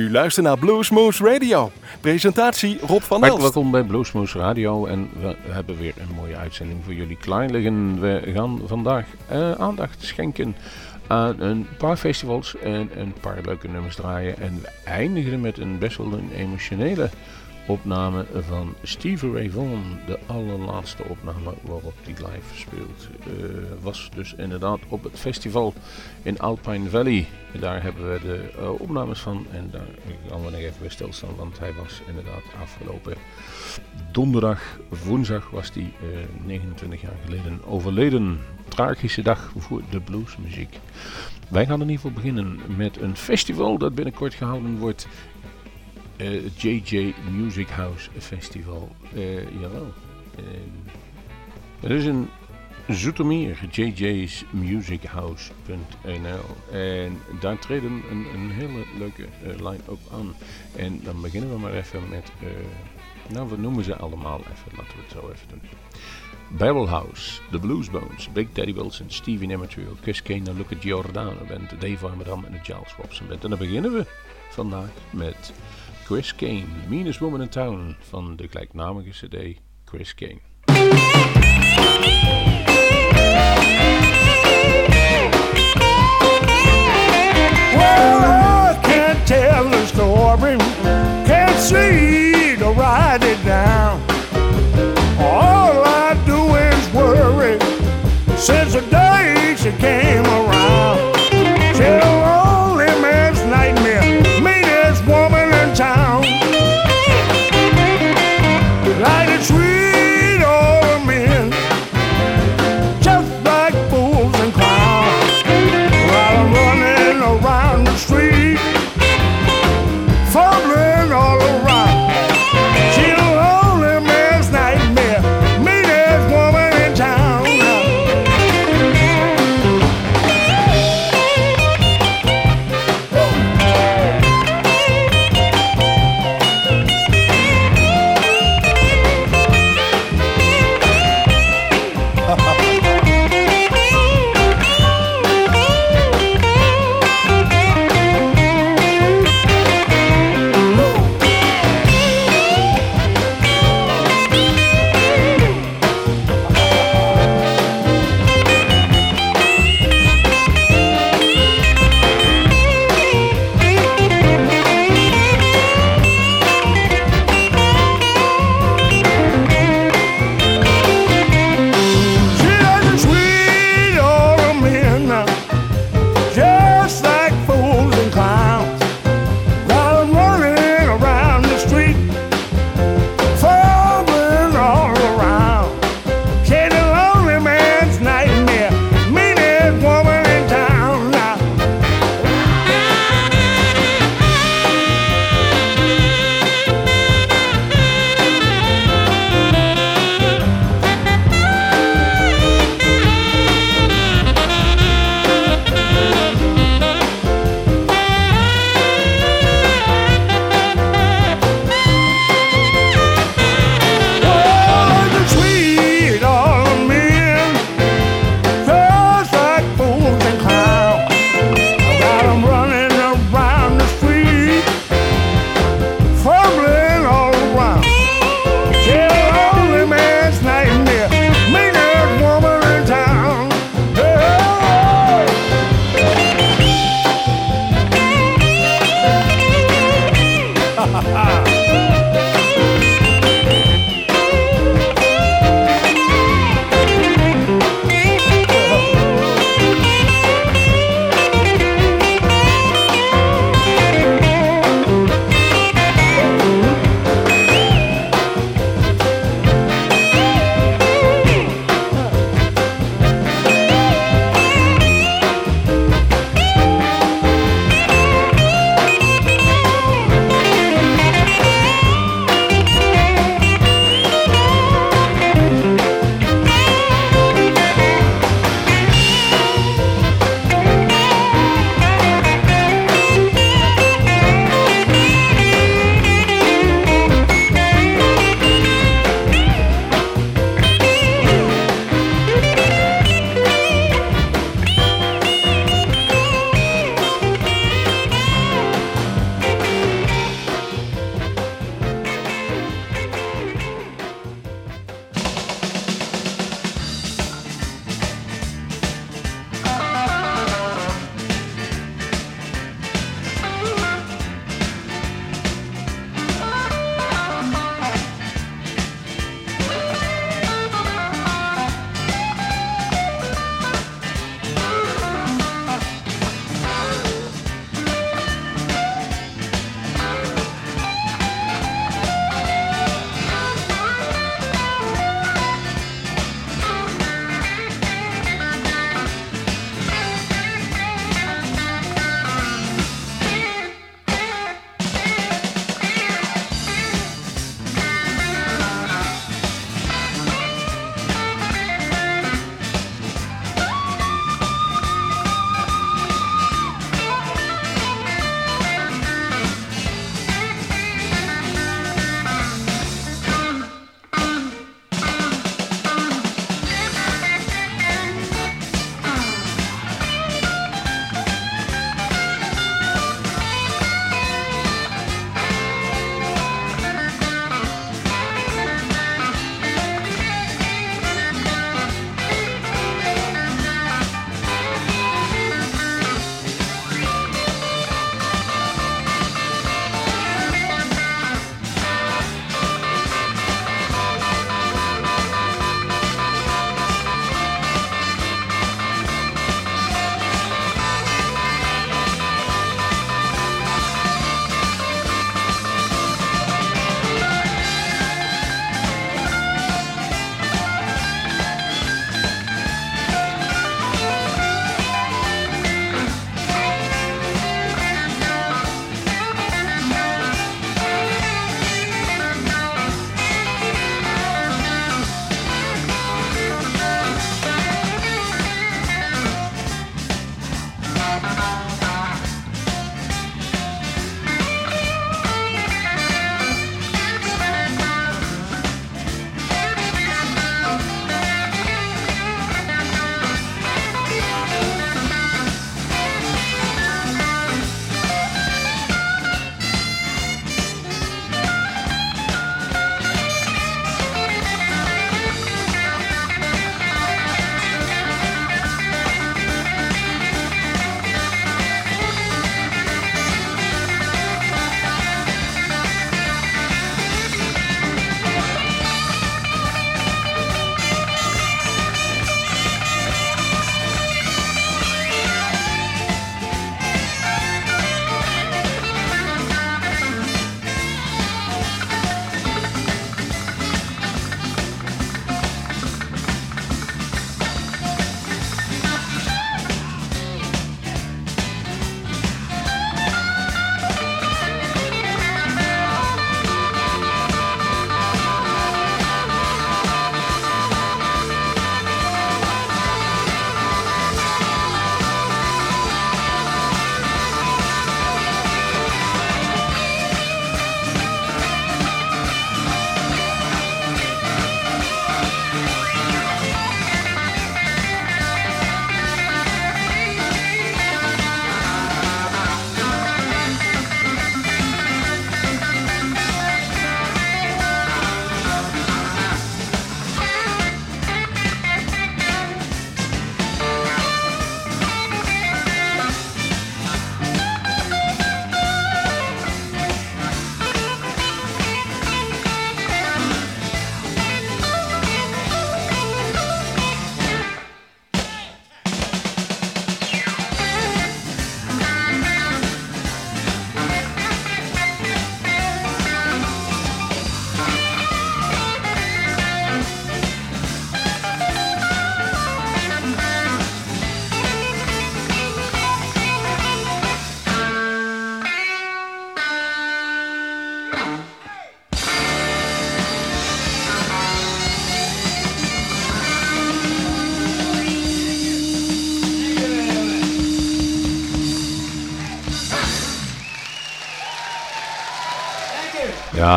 U luistert naar Bluesmoose Radio. Presentatie Rob van Elst. welkom bij Bluesmoose Radio en we hebben weer een mooie uitzending voor jullie klaar liggen. We gaan vandaag eh, aandacht schenken aan een paar festivals en een paar leuke nummers draaien. En we eindigen met een best wel een emotionele opname van Stevie Ray Vaughan. De allerlaatste opname waarop hij live speelt. eh, was dus inderdaad op het festival in Alpine Valley. Daar hebben we de eh, opnames van en daar gaan we nog even bij stilstaan, want hij was inderdaad afgelopen donderdag, woensdag was hij eh, 29 jaar geleden overleden. Tragische dag voor de bluesmuziek. Wij gaan in ieder geval beginnen met een festival dat binnenkort gehouden wordt. Eh, JJ Music House Festival. Eh, jawel. Eh, het is een Zoetermeer, jjsmusichouse.nl. En daar treden een, een hele leuke eh, line-up aan. En dan beginnen we maar even met, eh, nou we noemen ze allemaal even, laten we het zo even doen. Barrel House, The Bluesbones, Big Daddy Wilson, Stevie Nematerial, Chris Kane, Luca Giordano Band, Dave Armadam en de Giles Robson Band. En dan beginnen we vandaag met Chris Kane, Meanest Woman in Town van de gelijknamige cd Chris Kane. Well, I can't tell the story, can't see to write it down.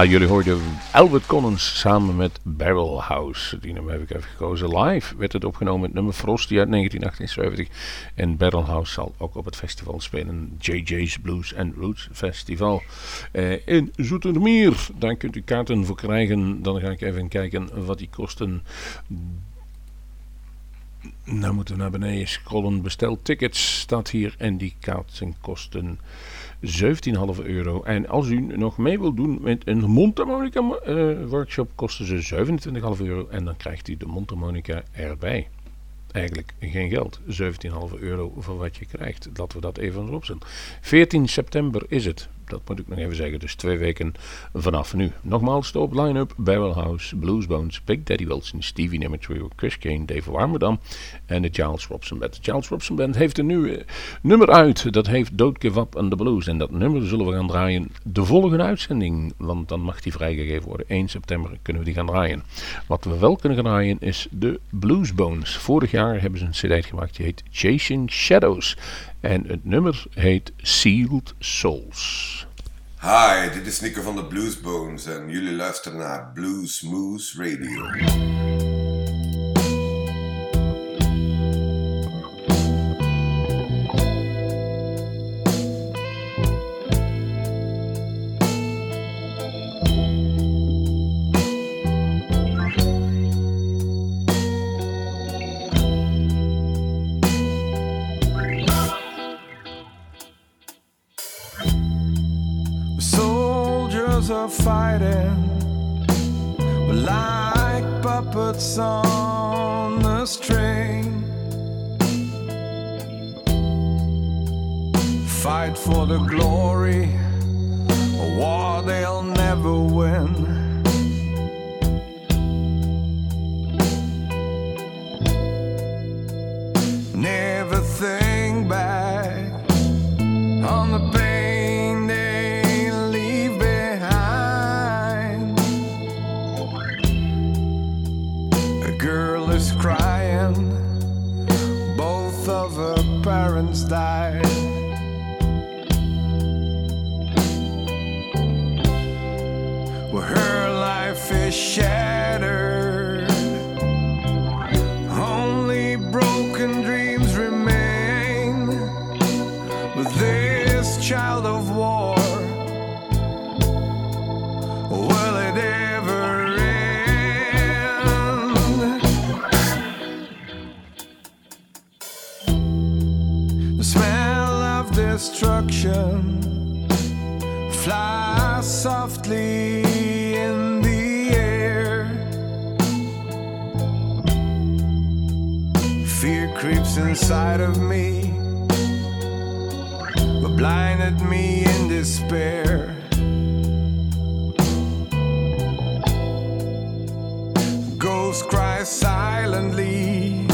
Jullie hoorden Albert Collins samen met Barrel House. Die nummer heb ik even gekozen. Live werd het opgenomen met nummer Frosty uit 1978. En Barrel House zal ook op het festival spelen. JJ's Blues and Roots Festival eh, in Zoetermeer. Daar kunt u kaarten voor krijgen. Dan ga ik even kijken wat die kosten. Nou moeten we naar beneden scrollen. Bestel tickets staat hier en die kaarten kosten 17,5 euro. En als u nog mee wilt doen met een mondharmonica uh, workshop, kosten ze 27,5 euro. En dan krijgt u de mondharmonica erbij. Eigenlijk geen geld. 17,5 euro voor wat je krijgt. Laten we dat even erop zetten. 14 september is het dat moet ik nog even zeggen. Dus twee weken vanaf nu. Nogmaals, de op line-up Barrel House, Blues Bones, Big Daddy Wilson, Stevie Nicks Chris Kane, Dave Warmerdam en de Charles Robson Band. De Charles Robson Band heeft een nieuw eh, nummer uit. Dat heeft Don't Give Up on the Blues. En dat nummer zullen we gaan draaien de volgende uitzending. Want dan mag die vrijgegeven worden. 1 september kunnen we die gaan draaien. Wat we wel kunnen gaan draaien is de Blues Bones. Vorig jaar hebben ze een cd gemaakt die heet Chasing Shadows. En het nummer heet Sealed Souls. Hi, dit is Nico van de Bluesbones en jullie luisteren naar Blues Moose Radio. Blinded me in despair. Ghosts cry silently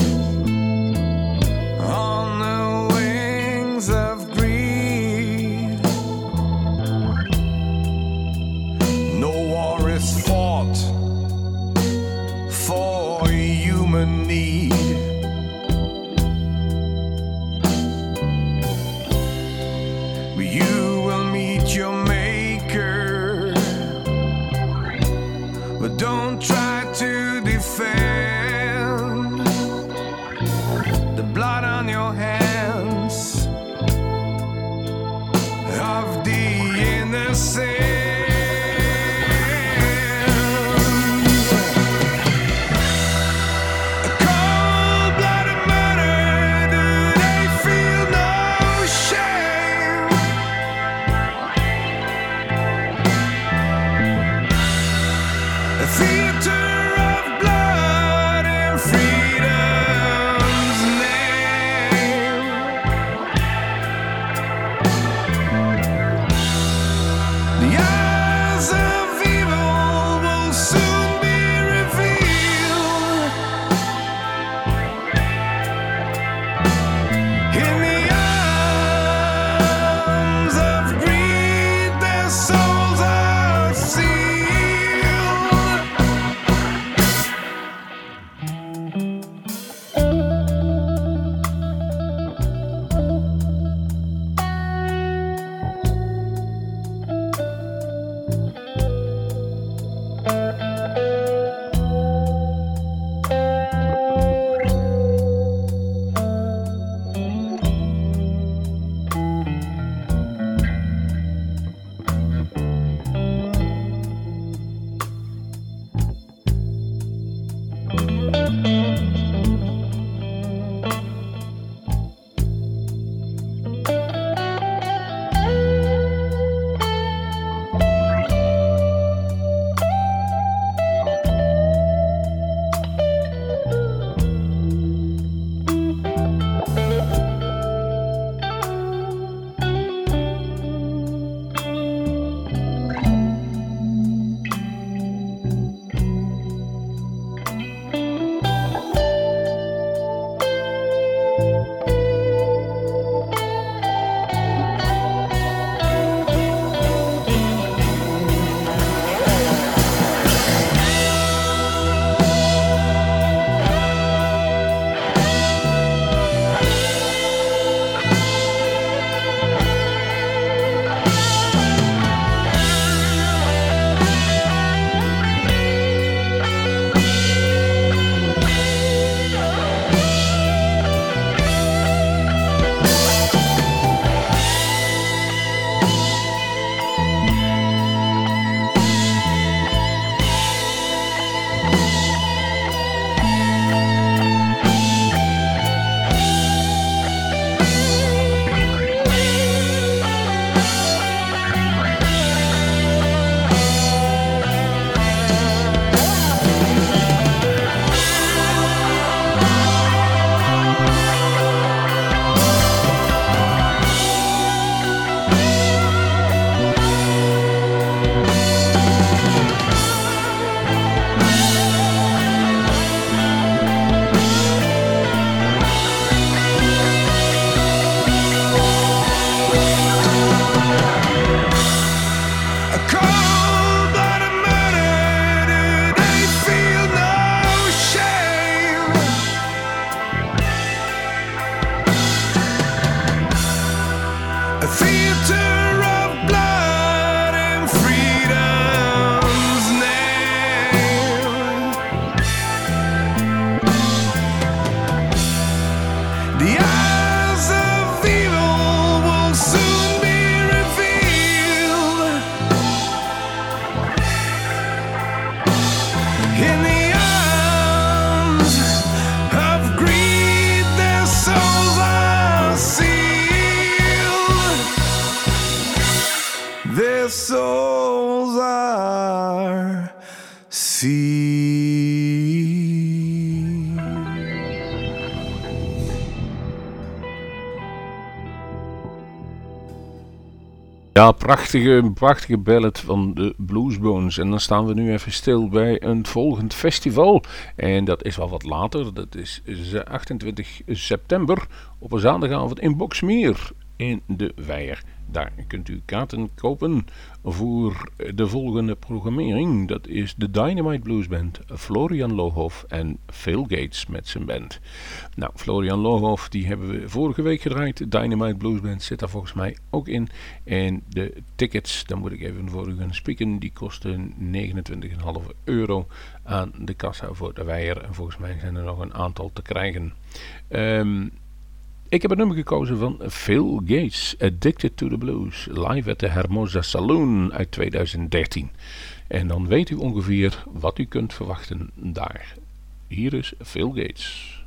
Ja, prachtige, prachtige ballad van de Bluesbones. En dan staan we nu even stil bij een volgend festival. En dat is wel wat later. Dat is eh, 28 september op een zaterdagavond in Boksmeer in de Weijer. Daar kunt u kaarten kopen voor de volgende programmering. Dat is de Dynamite Blues Band, Florian Lohoff en Phil Gates met zijn band. Nou, Florian Lohoff, die hebben we vorige week gedraaid. Dynamite Blues Band zit daar volgens mij ook in. En de tickets, daar moet ik even voor u gaan spieken, die kosten 29,5 euro aan de kassa voor de Weijer. En volgens mij zijn er nog een aantal te krijgen. Ehm ik heb een nummer gekozen van Phil Gates, Addicted to the Blues, live at the Hermosa Saloon uit 2013. En dan weet u ongeveer wat u kunt verwachten daar. Hier is Phil Gates.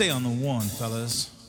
Stay on the one, fellas.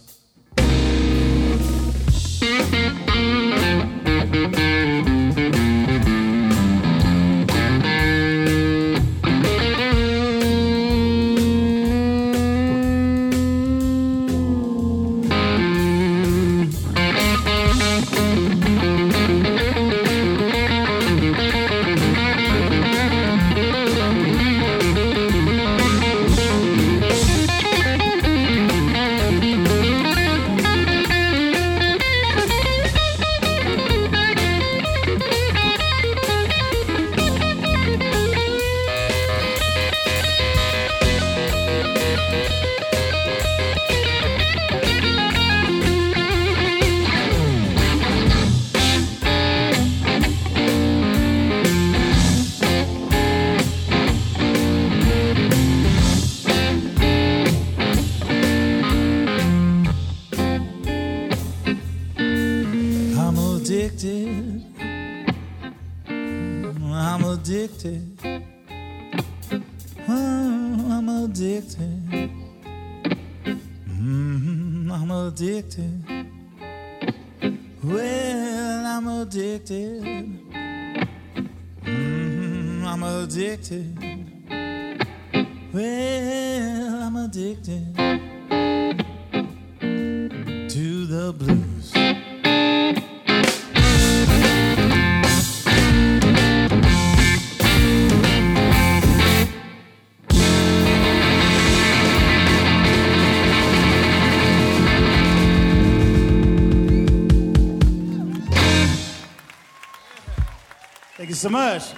so much.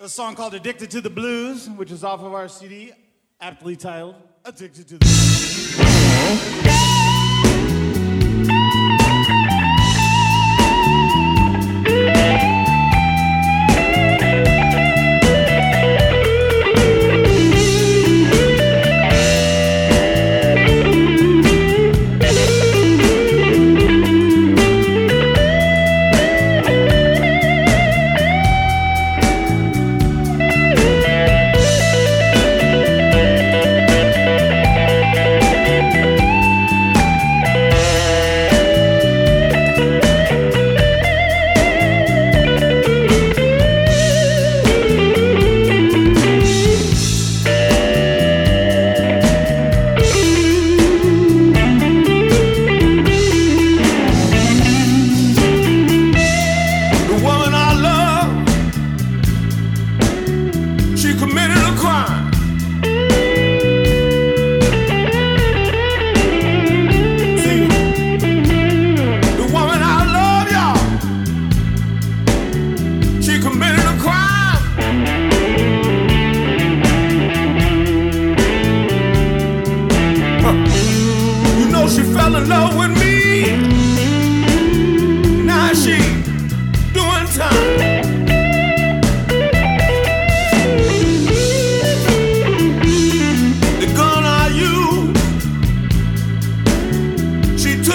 A song called Addicted to the Blues, which is off of our CD, aptly titled Addicted to the Blues.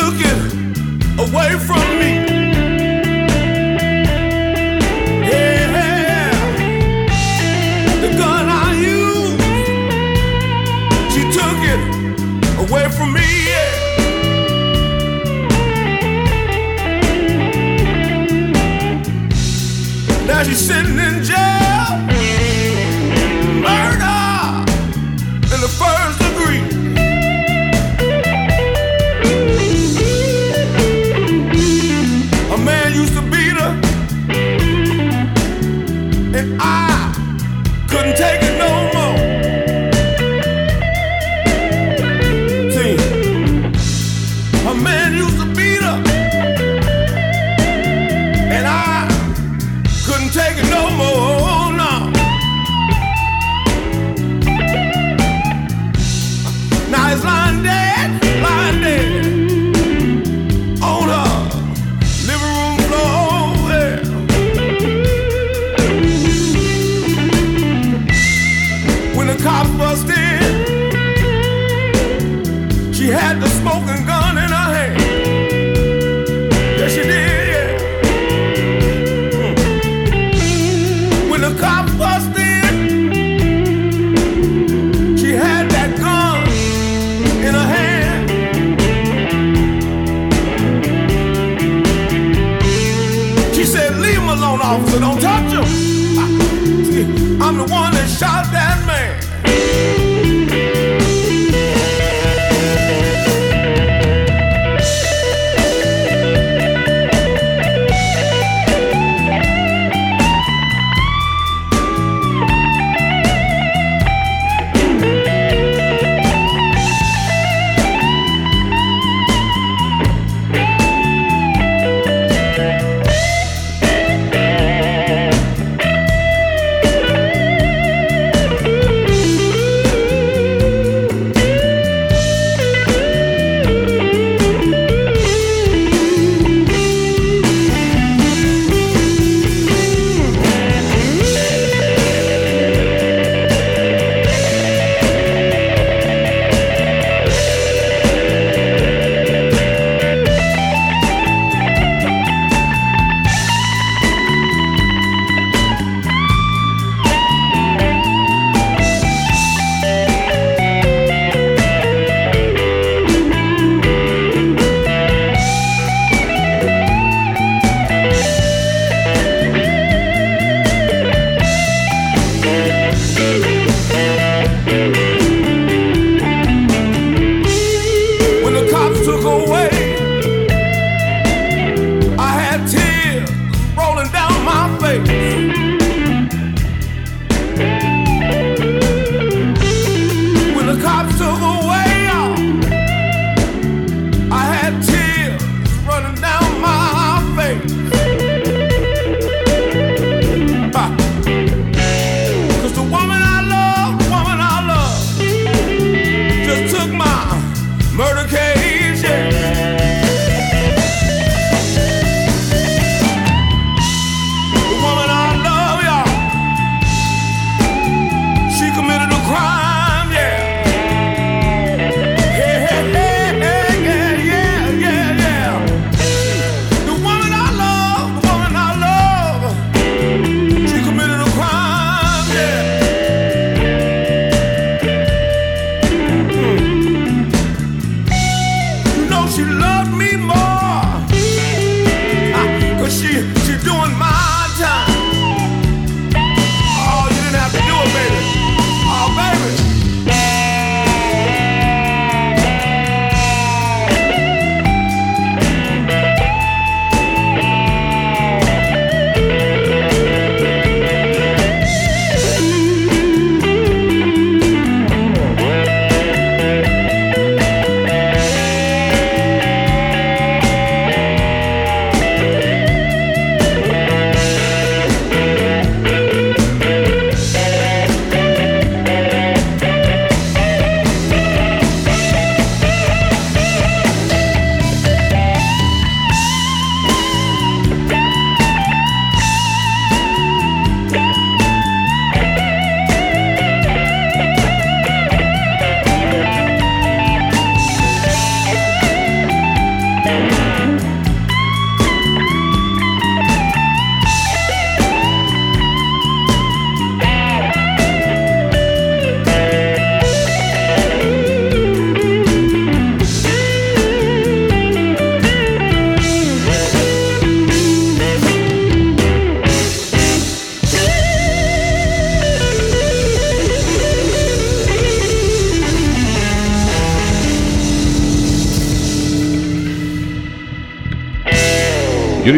away from me. Yeah, the gun I used, she took it away from me. Now she's sitting in jail.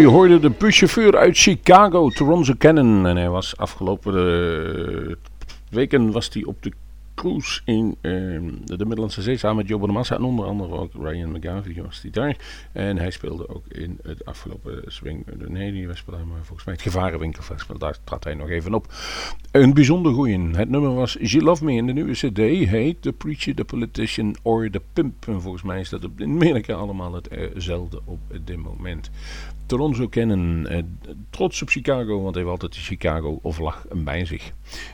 Jullie hoorden de buschauffeur uit Chicago, Toronto Cannon. En hij was afgelopen eh, weken was hij op de cruise in ehm, de Middellandse Zee samen met Joe Bonamassa en onder andere ook Ryan McGavie was die daar. En hij speelde ook in het afgelopen swing, nee die was maar volgens mij het Gevarenwinkelfestival, daar trad hij nog even op. Een bijzonder goeie. Het nummer was She Love Me en de nieuwe cd heet The Preacher, The Politician or The Pimp. En volgens mij is dat in Amerika allemaal hetzelfde op dit moment. Toronto kennen. Eh, trots op Chicago, want hij heeft altijd de Chicago of vlag bij zich.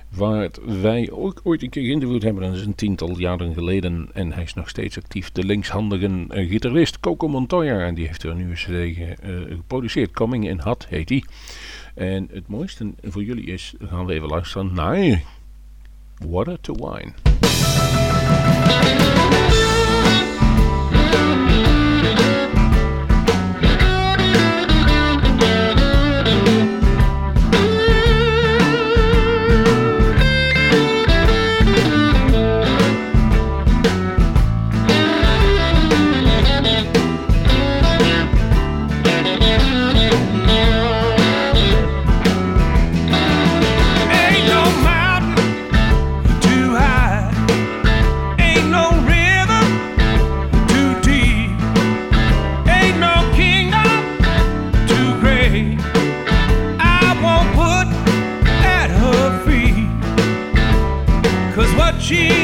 Waar wij ook ooit een keer geïnterviewd hebben, dat is een tiental jaren geleden. En hij is nog steeds actief. De linkshandige uh, gitarist Coco Montoya. En die heeft er een nieuwe CD uh, geproduceerd. Coming in Hot heet hij. En het mooiste voor jullie is, gaan we even luisteren naar Water to Wine. she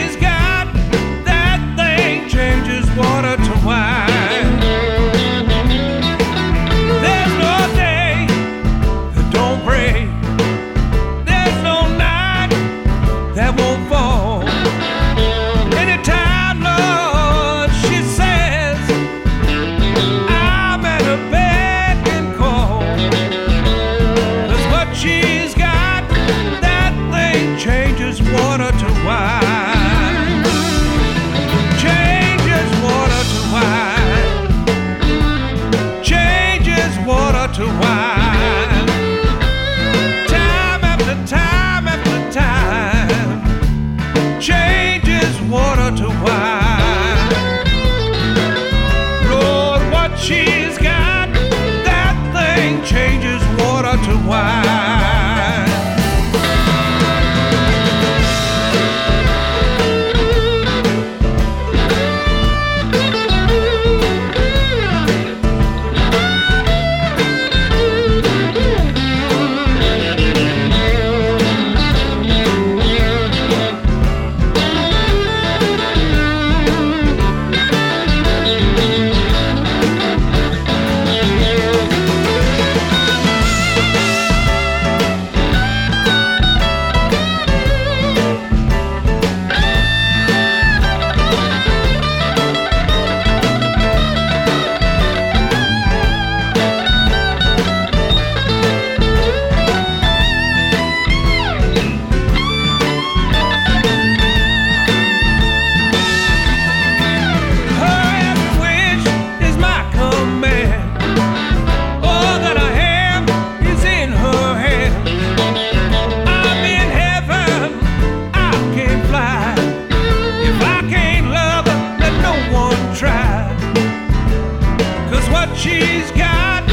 what she's got.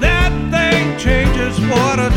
That thing changes for a.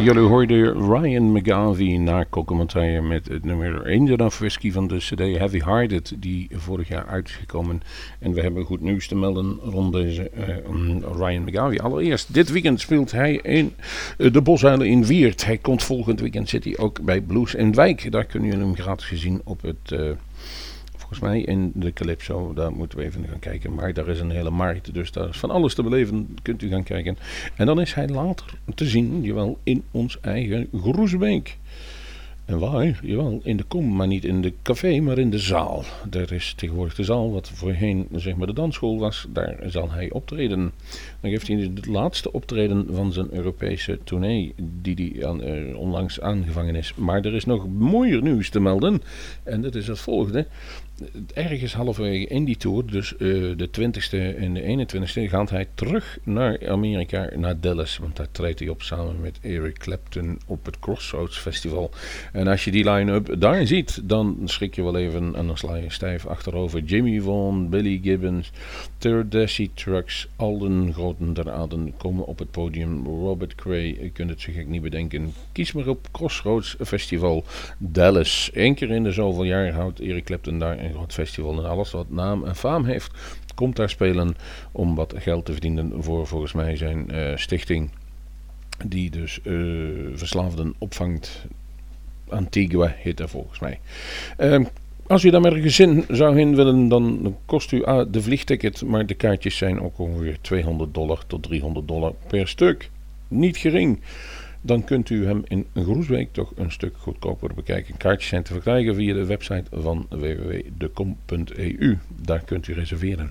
Jullie hoorden Ryan McGarvey na commentaar met het nummer of Whiskey van de CD Heavy Hearted, die vorig jaar uit is gekomen. En we hebben goed nieuws te melden rond deze uh, Ryan McGarvey. Allereerst, dit weekend speelt hij in uh, de Bosuilen in Wiert. Hij komt volgend weekend, zit hij ook bij Blues in Wijk. Daar kunnen jullie hem gratis gezien op het... Uh, volgens mij in de Calypso. Daar moeten we even gaan kijken. Maar daar is een hele markt, dus daar is van alles te beleven. Kunt u gaan kijken. En dan is hij later te zien, jawel, in ons eigen Groesbeek. En waar? Jawel, in de kom, maar niet in de café, maar in de zaal. Er is tegenwoordig de zaal, wat voorheen zeg maar de dansschool was. Daar zal hij optreden. Dan geeft hij het laatste optreden van zijn Europese tournee, die hij uh, onlangs aangevangen is. Maar er is nog mooier nieuws te melden. En dat is het volgende ergens halverwege in die tour, dus uh, de 20ste en de 21ste, gaat hij terug naar Amerika, naar Dallas. Want daar treedt hij op samen met Eric Clapton op het Crossroads Festival. En als je die line-up daar ziet, dan schrik je wel even en dan sla je stijf achterover. Jimmy Vaughan, Billy Gibbons, Turdessy Trucks, al de groten der aarden komen op het podium. Robert Cray, je kunt het gek niet bedenken. Kies maar op Crossroads Festival Dallas. Eén keer in de zoveel jaar houdt Eric Clapton daar een groot festival en alles wat naam en faam heeft, komt daar spelen om wat geld te verdienen voor volgens mij zijn uh, stichting. Die dus uh, verslaafden opvangt. Antigua heet dat volgens mij. Uh, als u daar met een gezin zou heen willen, dan kost u uh, de vliegticket. Maar de kaartjes zijn ook ongeveer 200 dollar tot 300 dollar per stuk. Niet gering dan kunt u hem in Groesbeek toch een stuk goedkoper bekijken. Kaartjes zijn te verkrijgen via de website van www.decom.eu. Daar kunt u reserveren.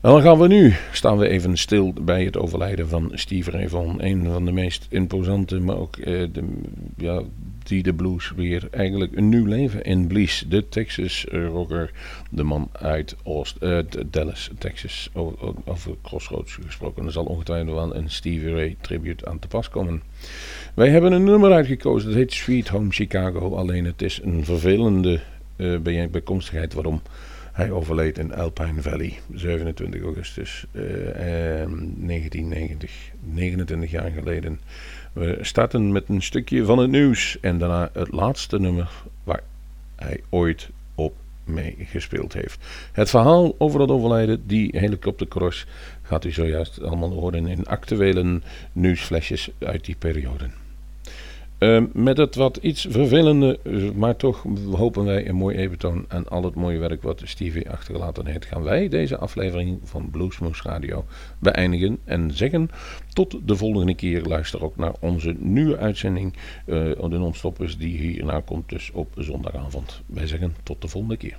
En dan gaan we nu, staan we even stil bij het overlijden van Steve Ray. Een van de meest imposante, maar ook eh, de, ja, die de blues weer eigenlijk een nieuw leven inblies. De Texas rocker, de man uit Oost, uh, Dallas, Texas, over, over Crossroads gesproken. Er zal ongetwijfeld wel een Stevie Ray tribute aan te pas komen. Wij hebben een nummer uitgekozen, dat heet Sweet Home Chicago. Alleen het is een vervelende uh, bijkomstigheid waarom hij overleed in Alpine Valley, 27 augustus uh, 1990, 29 jaar geleden. We starten met een stukje van het nieuws en daarna het laatste nummer waar hij ooit op mee gespeeld heeft. Het verhaal over dat overlijden, die helikoptercross, gaat u zojuist allemaal horen in actuele nieuwsflesjes uit die periode. Uh, met het wat iets vervelende, maar toch hopen wij een mooi eventoon aan al het mooie werk wat Stevie achtergelaten heeft, gaan wij deze aflevering van Bluesmoose Radio beëindigen en zeggen tot de volgende keer. Luister ook naar onze nieuwe uitzending, uh, de non-stoppers die hierna komt dus op zondagavond. Wij zeggen tot de volgende keer.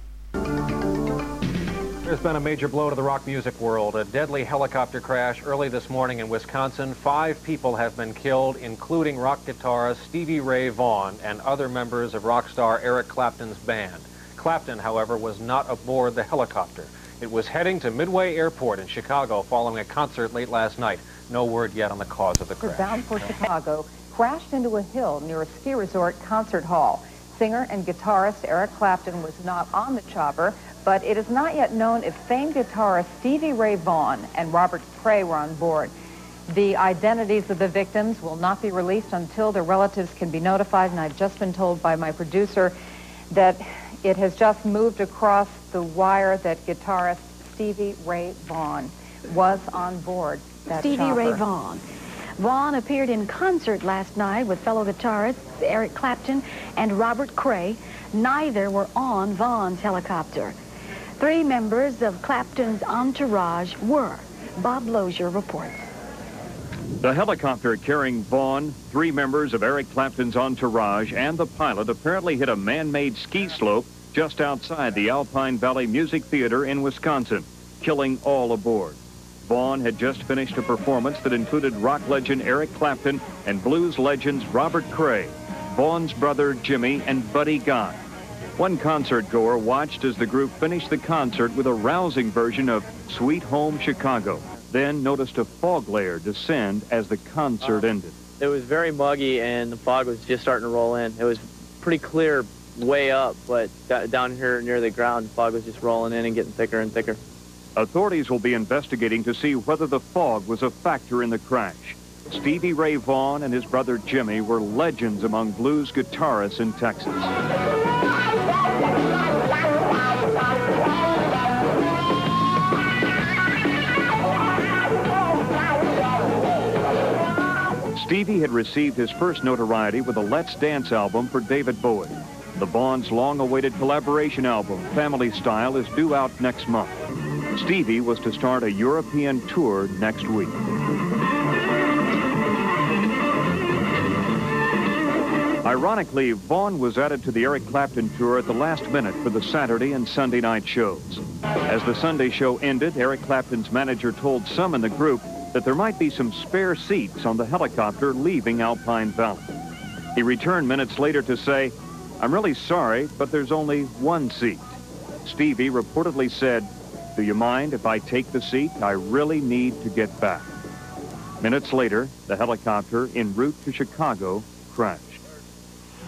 There's been a major blow to the rock music world. A deadly helicopter crash early this morning in Wisconsin. Five people have been killed, including rock guitarist Stevie Ray Vaughan and other members of rock star Eric Clapton's band. Clapton, however, was not aboard the helicopter. It was heading to Midway Airport in Chicago following a concert late last night. No word yet on the cause of the crash. Bound for Chicago, crashed into a hill near a ski resort concert hall. Singer and guitarist Eric Clapton was not on the chopper, but it is not yet known if famed guitarist Stevie Ray Vaughan and Robert Cray were on board. The identities of the victims will not be released until their relatives can be notified, and I've just been told by my producer that it has just moved across the wire that guitarist Stevie Ray Vaughan was on board that Stevie chopper. Ray Vaughan. Vaughan appeared in concert last night with fellow guitarists Eric Clapton and Robert Cray. Neither were on Vaughan's helicopter. Three members of Clapton's entourage were. Bob Lozier reports. The helicopter carrying Vaughn, three members of Eric Clapton's entourage, and the pilot apparently hit a man-made ski slope just outside the Alpine Valley Music Theater in Wisconsin, killing all aboard. Vaughn had just finished a performance that included rock legend Eric Clapton and blues legends Robert Cray, Vaughn's brother Jimmy, and Buddy Guy. One concert goer watched as the group finished the concert with a rousing version of Sweet Home Chicago, then noticed a fog layer descend as the concert uh, ended. It was very muggy and the fog was just starting to roll in. It was pretty clear way up, but down here near the ground, the fog was just rolling in and getting thicker and thicker. Authorities will be investigating to see whether the fog was a factor in the crash. Stevie Ray Vaughan and his brother Jimmy were legends among blues guitarists in Texas. Stevie had received his first notoriety with a Let's Dance album for David Bowie. The Vaughn's long-awaited collaboration album, Family Style, is due out next month. Stevie was to start a European tour next week. Ironically, Vaughn was added to the Eric Clapton tour at the last minute for the Saturday and Sunday night shows. As the Sunday show ended, Eric Clapton's manager told some in the group that there might be some spare seats on the helicopter leaving Alpine Valley. He returned minutes later to say, I'm really sorry, but there's only one seat. Stevie reportedly said, do you mind if I take the seat? I really need to get back. Minutes later, the helicopter en route to Chicago crashed.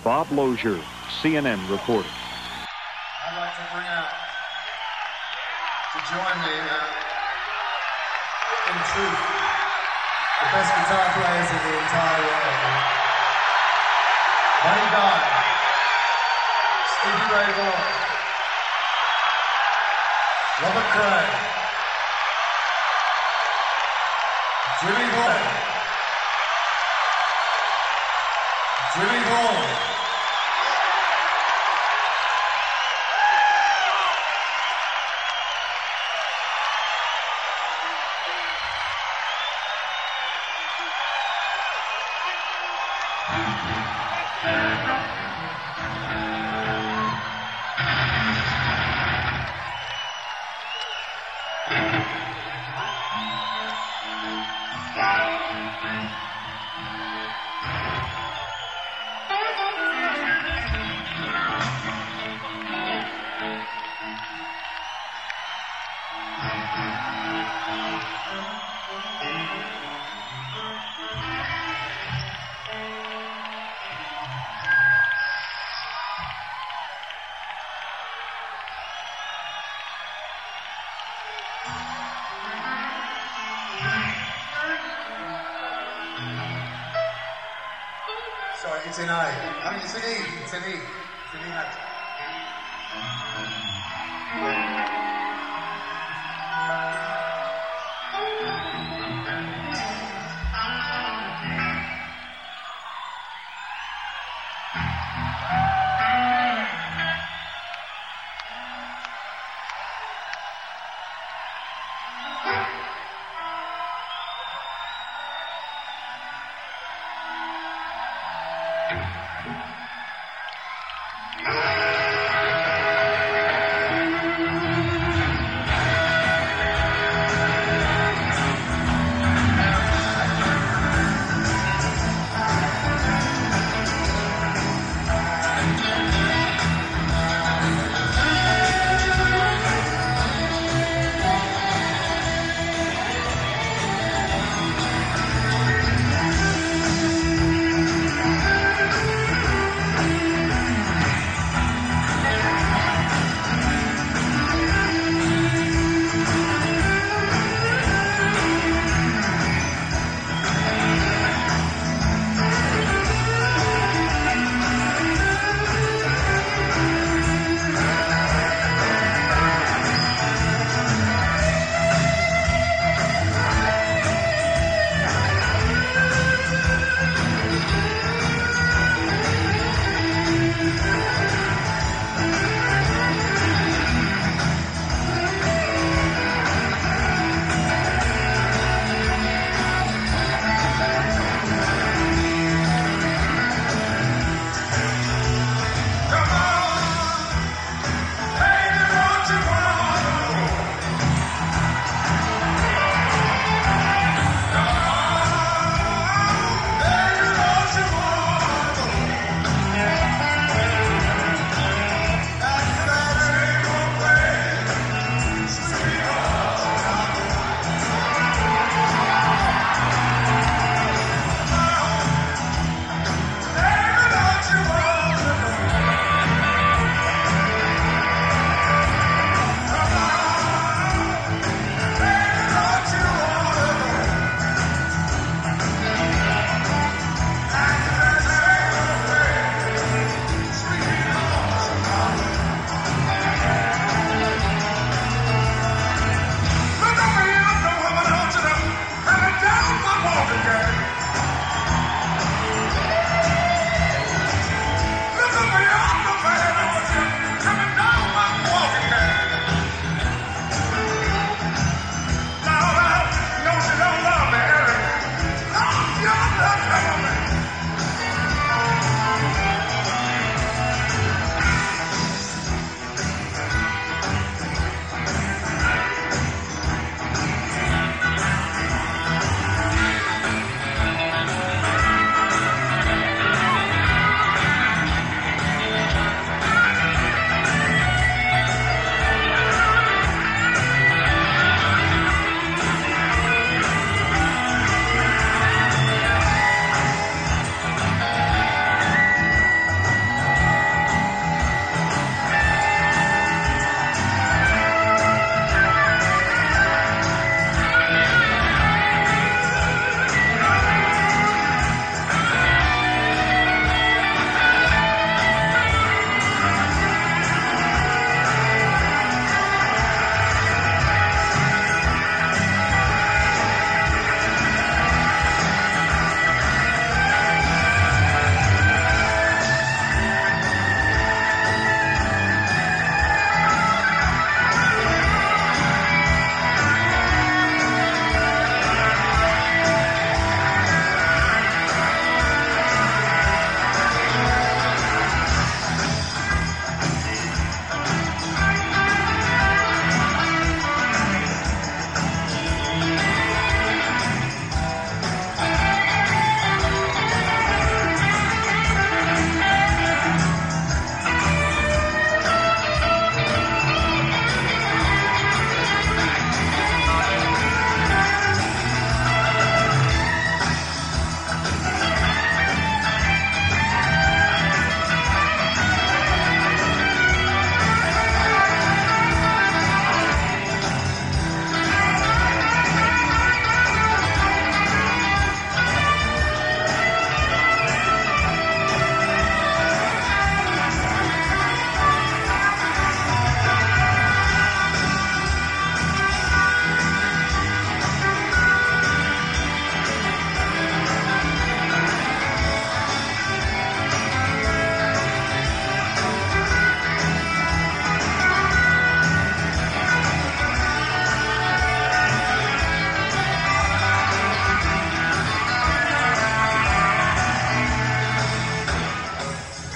Bob Lozier, CNN reporter. I'd like to bring out to join me uh, in truth the best guitar players in the entire world. Buddy Guy, Stevie Ray Vaughan, Robert Cray, Jimmy Vaughan, Jimmy Vaughan.